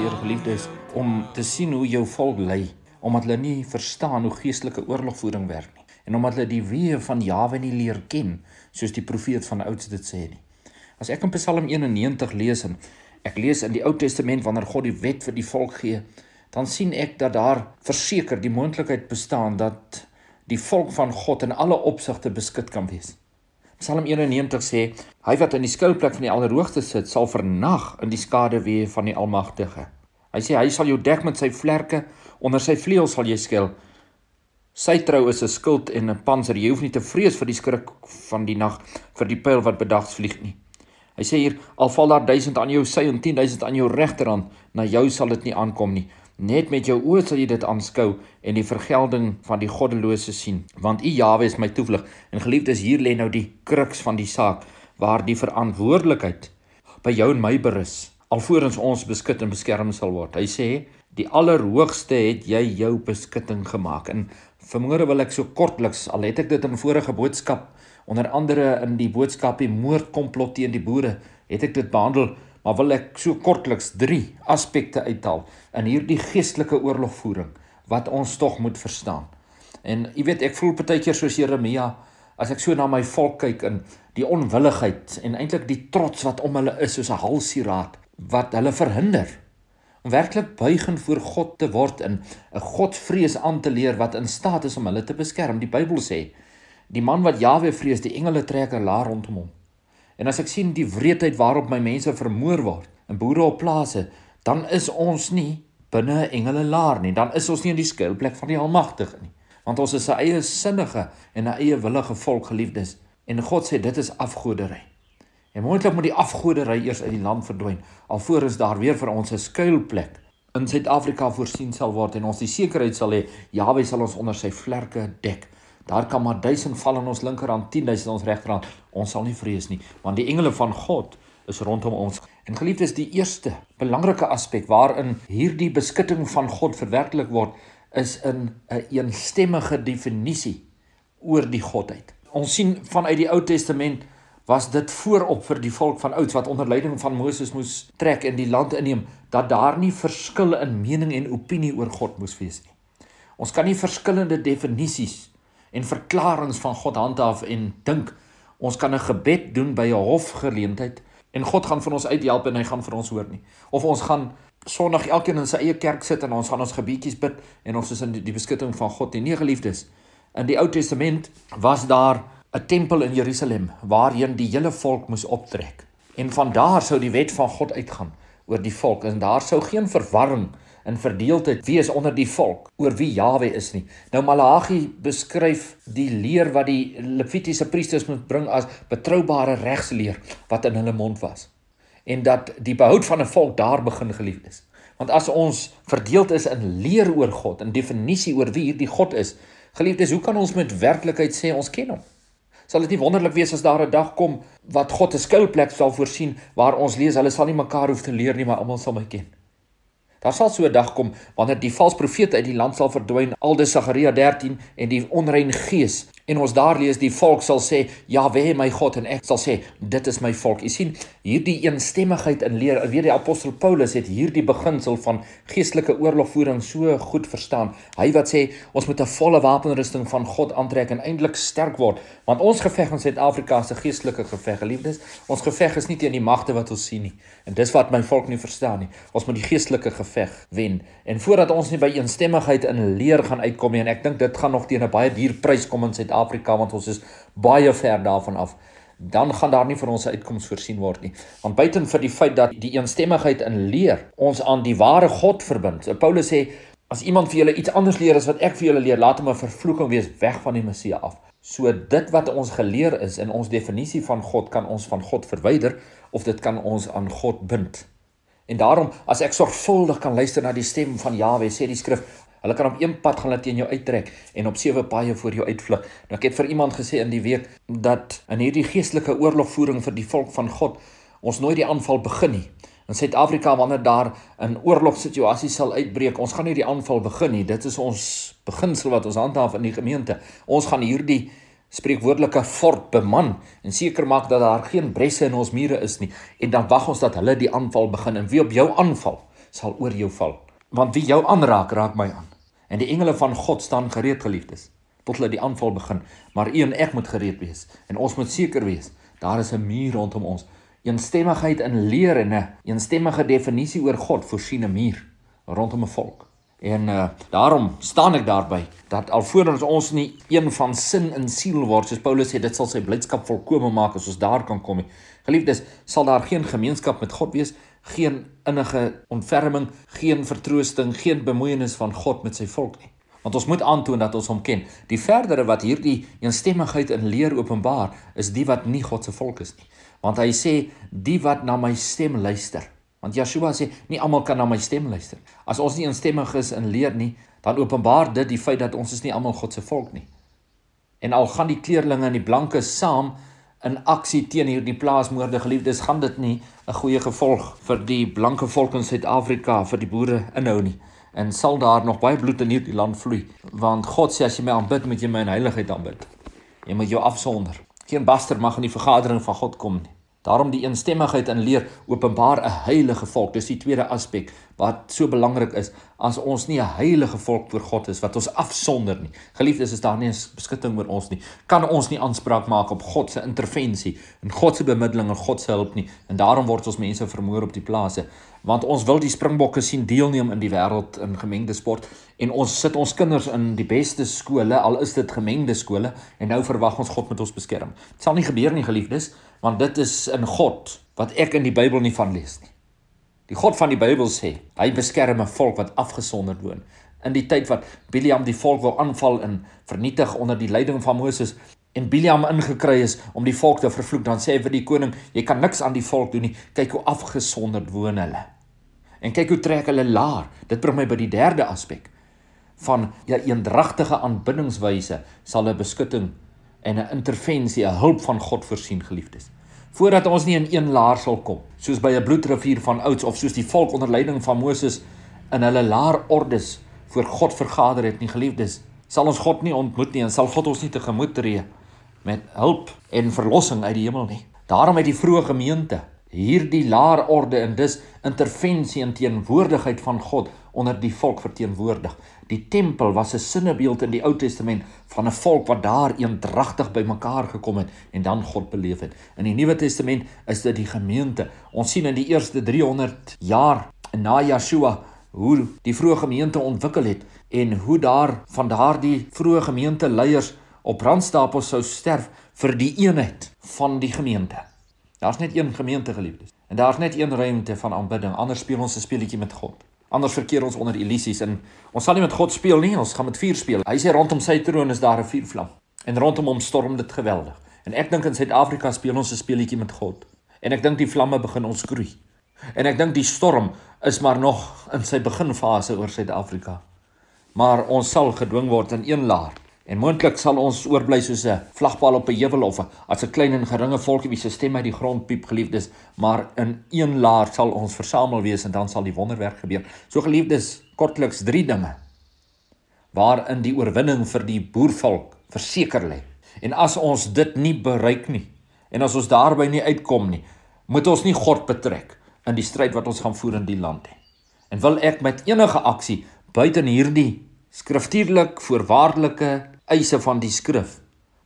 hartseer geliefdes om te sien hoe jou volk ly omdat hulle nie verstaan hoe geestelike oorlogvoering werk nie en omdat hulle die weë van Jawe nie leer ken soos die profeet van ouds dit sê nie. As ek in Psalm 91 lees en ek lees in die Ou Testament wanneer God die wet vir die volk gee, dan sien ek dat daar verseker die moontlikheid bestaan dat die volk van God in alle opsigte beskik kan wees. Psalm 91 sê: Hy wat in die skuilplek van die Allerhoogste sit, sal vernag in die skaduwee van die Almagtige. Hy sê hy sal jou dek met sy vlerke, onder sy vleuels sal jy skuil. Sy trou is 'n skild en 'n panser. Jy hoef nie te vrees vir die skrik van die nag, vir die pyl wat bedags vlieg nie. Hy sê hier: Al val daar 1000 aan jou sy en 10000 aan jou regterhand, na jou sal dit nie aankom nie. Net met jou oë sal jy dit aanskou en die vergelding van die goddelose sien, want U Jawe is my toevlug. En geliefdes, hier lê nou die kruks van die saak waar die verantwoordelikheid by jou en my berus alvorens ons beskut en beskerm sal word. Hy sê, die Allerhoogste het jy jou beskutting gemaak. En vanmôre wil ek so kortliks, al het ek dit in vorige boodskap onder andere in die boodskap die moordkomplot teen die boere, het ek dit behandel maar wil ek so kortliks 3 aspekte uithaal in hierdie geestelike oorlogvoering wat ons tog moet verstaan. En jy weet ek voel baie keer soos Jeremia as ek so na my volk kyk in die onwilligheid en eintlik die trots wat om hulle is soos 'n halsieraad wat hulle verhinder om werklik buigend voor God te word en 'n Godvrees aan te leer wat in staat is om hulle te beskerm. Die Bybel sê die man wat Jahwe vrees, die engele trek 'n laar rondom hom. En as ek sien die wreedheid waarop my mense vermoor word in boere op plase, dan is ons nie binne engele laar nie. Dan is ons nie in die skuilplek van die Almagtige nie. Want ons is 'n eie sinnige en 'n eie willige volk geliefdes. En God sê dit is afgodery. En moontlik moet die afgodery eers uit die land verdwyn alvorens daar weer vir ons 'n skuilplek in Suid-Afrika voorsien sal word en ons die sekerheid sal hê Jahwe sal ons onder sy vlerke dek. Daar kan maar 1000 val aan ons linkerhand, 10000 aan ons regterhand. Ons sal nie vrees nie, want die engele van God is rondom ons. En geliefdes, die eerste belangrike aspek waarin hierdie beskutting van God verwerklik word, is in 'n een eensstemmige definisie oor die godheid. Ons sien vanuit die Ou Testament was dit voorop vir die volk van ouds wat onder leiding van Moses moes trek en die land inneem dat daar nie verskille in mening en opinie oor God moes wees nie. Ons kan nie verskillende definisies en verklaringe van God handhaaf en dink ons kan 'n gebed doen by 'n hofgeleentheid en God gaan vir ons uithelp en hy gaan vir ons hoor nie. Of ons gaan Sondag elkeen in sy eie kerk sit en ons gaan ons gebietjies bid en ons is in die, die beskutting van God. Die nie geliefdes. In die Ou Testament was daar 'n tempel in Jerusalem waarheen die hele volk moes optrek. En van daar sou die wet van God uitgaan oor die volk en daar sou geen verwarring in verdeeldheid wees onder die volk oor wie Jawe is nie. Nou Malagi beskryf die leer wat die Levitiese priesters moet bring as betroubare regsleer wat in hulle mond was. En dat die behoud van 'n volk daar begin geliefdes. Want as ons verdeeld is in leer oor God, in definisie oor wie hierdie God is, geliefdes, hoe kan ons met werklikheid sê ons ken hom? Sal dit nie wonderlik wees as daar 'n dag kom wat God 'n skuilplek sal voorsien waar ons lees hulle sal nie mekaar hoef te leer nie, maar almal sal my ken. Daar sal so 'n dag kom wanneer die valse profete uit die land sal verdwyn, aldes Sagaria 13 en die onrein gees En ons daar lees die volk sal sê, "Jahwe, my God," en ek sal sê, "Dit is my volk." Jy sien, hierdie eensstemmigheid in leer, weet die apostel Paulus het hierdie beginsel van geestelike oorlogvoering so goed verstaan. Hy wat sê, ons moet 'n volle wapenrusting van God aantrek en eintlik sterk word, want ons geveg in Suid-Afrika 'n geestelike geveg, geliefdes. Ons geveg is nie teen die magte wat ons sien nie. En dis wat my volk nie verstaan nie. Ons moet die geestelike geveg wen. En voordat ons nie by eensstemmigheid in leer gaan uitkom nie, en ek dink dit gaan nog teen 'n baie duur prys kom in Suid Suid-Afrika want ons is baie ver daarvan af dan gaan daar nie vir ons 'n uitkoms voorsien word nie. Want buiten vir die feit dat die eensstemmigheid in leer ons aan die ware God verbind. So Paulus sê as iemand vir julle iets anders leer as wat ek vir julle leer, laat hom 'n vervloeking wees weg van die Messie af. So dit wat ons geleer is in ons definisie van God kan ons van God verwyder of dit kan ons aan God bind. En daarom as ek sorgvuldig kan luister na die stem van Jahwe, sê die skrif, Hulle kan op een pad gaan laat teen jou uittrek en op sewe paaie voor jou uitvlug. Nou ek het vir iemand gesê in die week dat in hierdie geestelike oorlogvoering vir die volk van God ons nooit die aanval begin nie. In Suid-Afrika wanneer daar 'n oorlogssituasie sal uitbreek, ons gaan nie die aanval begin nie. Dit is ons beginsel wat ons handhaaf in die gemeente. Ons gaan hierdie spreekwoordelike fort beman en seker maak dat daar geen bresse in ons mure is nie en dan wag ons dat hulle die aanval begin en wie op jou aanval sal oor jou val want wie jou aanraak raak my aan en die engele van God staan gereed geliefdes tot hulle die aanval begin. Maar u en ek moet gereed wees en ons moet seker wees daar is 'n muur rondom ons. Eensstemmigheid in leer en 'n eensstemmige definisie oor God voorsien 'n muur rondom 'n volk. En uh daarom staan ek daarby dat alvorens ons nie een van sin in siel word soos Paulus sê dit sal sy blydskap volkome maak as ons daar kan kom. Geliefdes, sal daar geen gemeenskap met God wees, geen innige ontferming, geen vertroosting, geen bemoeienis van God met sy volk nie. Want ons moet aantoon dat ons hom ken. Die verdere wat hierdie eensstemmigheid in leer openbaar, is die wat nie God se volk is nie. Want hy sê die wat na my stem luister Want Yeshua sê nie almal kan na my stem luister. As ons nie instemmig is in leer nie, dan openbaar dit die feit dat ons is nie almal God se volk nie. En al gaan die kleerlinge en die blankes saam in aksie teen hierdie plaasmoorde geliefdes, gaan dit nie 'n goeie gevolg vir die blanke volk in Suid-Afrika vir die boere inhou nie. En sal daar nog baie bloed in hierdie land vloei, want God sê as jy my aanbid, moet jy my in heiligheid aanbid. Jy moet jou afsonder. Geen baster mag in die vergadering van God kom nie. Daarom die eensstemmigheid in leer openbaar 'n heilige volk. Dis die tweede aspek wat so belangrik is as ons nie 'n heilige volk voor God is wat ons afsonder nie. Geliefdes, is daar nie 'n beskutting oor ons nie. Kan ons nie aanspraak maak op God se intervensie en God se bemiddeling en God se hulp nie. En daarom word ons mense vermoor op die plase want ons wil die Springbokke sien deelneem in die wêreld in gemengde sport en ons sit ons kinders in die beste skole al is dit gemengde skole en nou verwag ons God moet ons beskerm. Dit sal nie gebeur nie, geliefdes want dit is in God wat ek in die Bybel nie van lees nie. Die God van die Bybel sê, hy beskerm 'n volk wat afgesonderd woon. In die tyd wat Biliam die volk wou aanval en vernietig onder die leiding van Moses en Biliam ingekry is om die volk te vervloek, dan sê hy vir die koning, jy kan niks aan die volk doen nie. Kyk hoe afgesonderd woon hulle. En kyk hoe trek hulle laar. Dit bring my by die derde aspek van ja eendragtige aanbiddingswyse sal 'n beskutting en 'n intervensie, 'n hulp van God voorsien, geliefdes. Voordat ons nie in een laar sal kom, soos by 'n bloedrivier van ouds of soos die volk onder leiding van Moses in hulle laar ordes voor God vergader het nie, geliefdes, sal ons God nie ontmoet nie en sal God ons nie tegemoet tree met hulp en verlossing uit die hemel nie. Daarom het die vroeë gemeente hierdie laar orde en dus intervensie en teenwoordigheid van God onder die volk verteenwoordig. Die tempel was 'n sinnebeeld in die Ou Testament van 'n volk wat daar eendragtig bymekaar gekom het en dan God beleef het. In die Nuwe Testament is dit die gemeente. Ons sien in die eerste 300 jaar na Yeshua hoe die vroeë gemeente ontwikkel het en hoe daar van daardie vroeë gemeente leiers op brandstapels sou sterf vir die eenheid van die gemeente. Daar's net een gemeente geliefdes en daar's net een ruimte van aanbidding. Anders speel ons 'n speletjie met God. Anders verkeer ons onder illusies en ons sal nie met God speel nie, ons gaan met vuur speel. Hy sê rondom sy troon is daar 'n vuurvlam en rondom hom storm dit geweldig. En ek dink in Suid-Afrika speel ons 'n speletjie met God. En ek dink die vlamme begin ons skroei. En ek dink die storm is maar nog in sy beginfase oor Suid-Afrika. Maar ons sal gedwing word in een laar En moontlik sal ons oorbly soos 'n vlagpaal op 'n heuwel of as 'n klein en geringe volkie wie se stem uit die grond piep geliefdes, maar in een laar sal ons versamel wees en dan sal die wonderwerk gebeur. So geliefdes, kortliks drie dinge waarin die oorwinning vir die boervolk verseker lê. En as ons dit nie bereik nie en as ons daarby nie uitkom nie, moet ons nie God betrek in die stryd wat ons gaan voer in die land nie. En wil ek met enige aksie buite hierdie skriftuurlik voorwaardelike eise van die skrif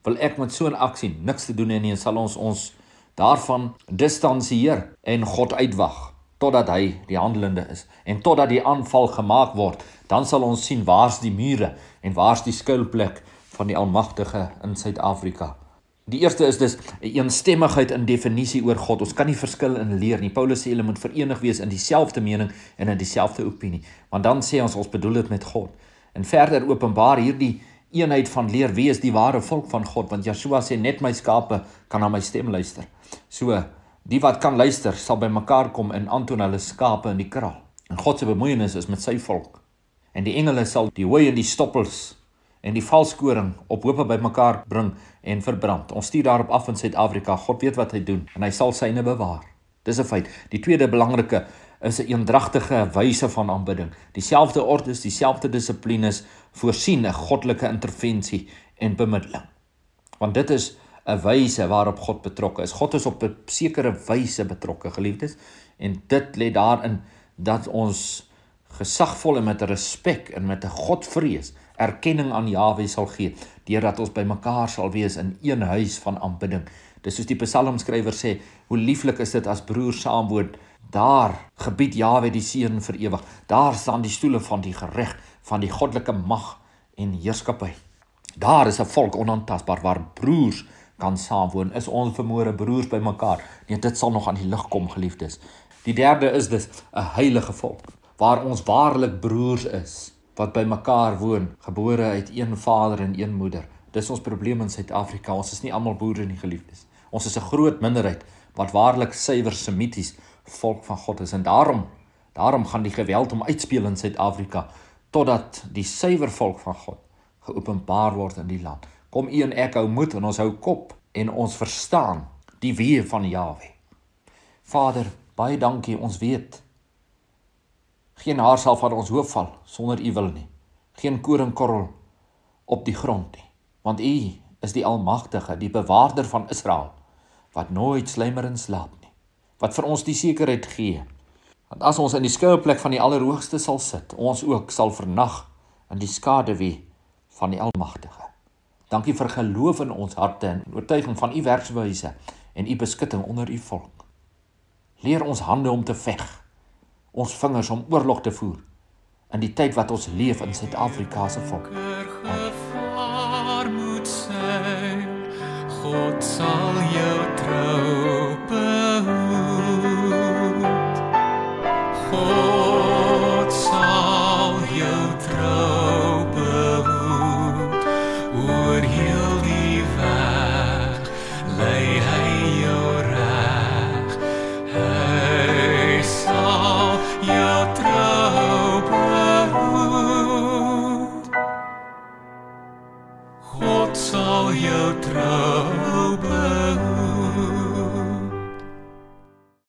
wil ek met so 'n aksie niks te doen hê nie en sal ons ons daarvan distansieer en God uitwag totdat hy die handelende is en totdat die aanval gemaak word dan sal ons sien waar's die mure en waar's die skuilplek van die almagtige in Suid-Afrika Die eerste is dus 'n eensstemmigheid in definisie oor God. Ons kan nie verskil in leer nie. Paulus sê hulle moet verenig wees in dieselfde mening en in dieselfde opinie. Want dan sê ons ons bedoel dit met God. En verder openbaar hierdie eenheid van leer wie is die ware volk van God want Yeshua sê net my skape kan na my stem luister. So die wat kan luister sal by mekaar kom en aantoon hulle skape in die kraal. En God se bemoeienis is met sy volk. En die engele sal die hooi en die stoppels en die valskoring op hope by mekaar bring en verbrand. Ons stuur daarop af in Suid-Afrika. God weet wat hy doen en hy sal syne bewaar. Dis 'n feit. Die tweede belangrike is 'n eendragtige wyse van aanbidding. Dieselfde ordes, dieselfde dissiplines voorsien 'n goddelike intervensie en bemiddeling. Want dit is 'n wyse waarop God betrokke is. God is op 'n sekere wyse betrokke, geliefdes, en dit lê daarin dat ons gesagvol en met respek en met 'n Godvrees erkenning aan Jahwe sal gee deurdat ons bymekaar sal wees in een huis van aanbidding. Dis soos die psalmskrywer sê, hoe lieflik is dit as broers saamwoon. Daar gebied Jahwe die seën vir ewig. Daar staan die stoele van die gereg van die goddelike mag en heerskappy. Daar is 'n volk onaantastbaar waar broers kan saamwoon. Is ons vermoere broers bymekaar? Nee, dit sal nog aan die lig kom, geliefdes. Die derde is dis 'n heilige volk waar ons waarlik broers is wat bymekaar woon, gebore uit een vader en een moeder. Dis ons probleem in Suid-Afrika. Ons is nie almal boere nie, geliefdes. Ons is 'n groot minderheid wat waarlik suiwer semities volk van God is en daarom daarom gaan die geweld om uitspeel in Suid-Afrika totdat die suiwer volk van God geopenbaar word in die land. Kom u en ek hou moed en ons hou kop en ons verstaan die weë van Jahwe. Vader, baie dankie. Ons weet geen haar sal van ons hoof val sonder u wil nie. Geen koringkorrel op die grond nie, want u is die almagtige, die bewaarder van Israel wat nooit slymer en slaap nie. Wat vir ons die sekerheid gee dat as ons in die skuilplek van die Allerhoogste sal sit, ons ook sal vernag in die skaduwee van die Almagtige. Dankie vir geloof in ons harte en oortuiging van u werkswyse en u beskutting onder u volk. Leer ons hande om te veg, ons vingers om oorlog te voer in die tyd wat ons leef in Suid-Afrika se volk. God sal jou trou sal jou trou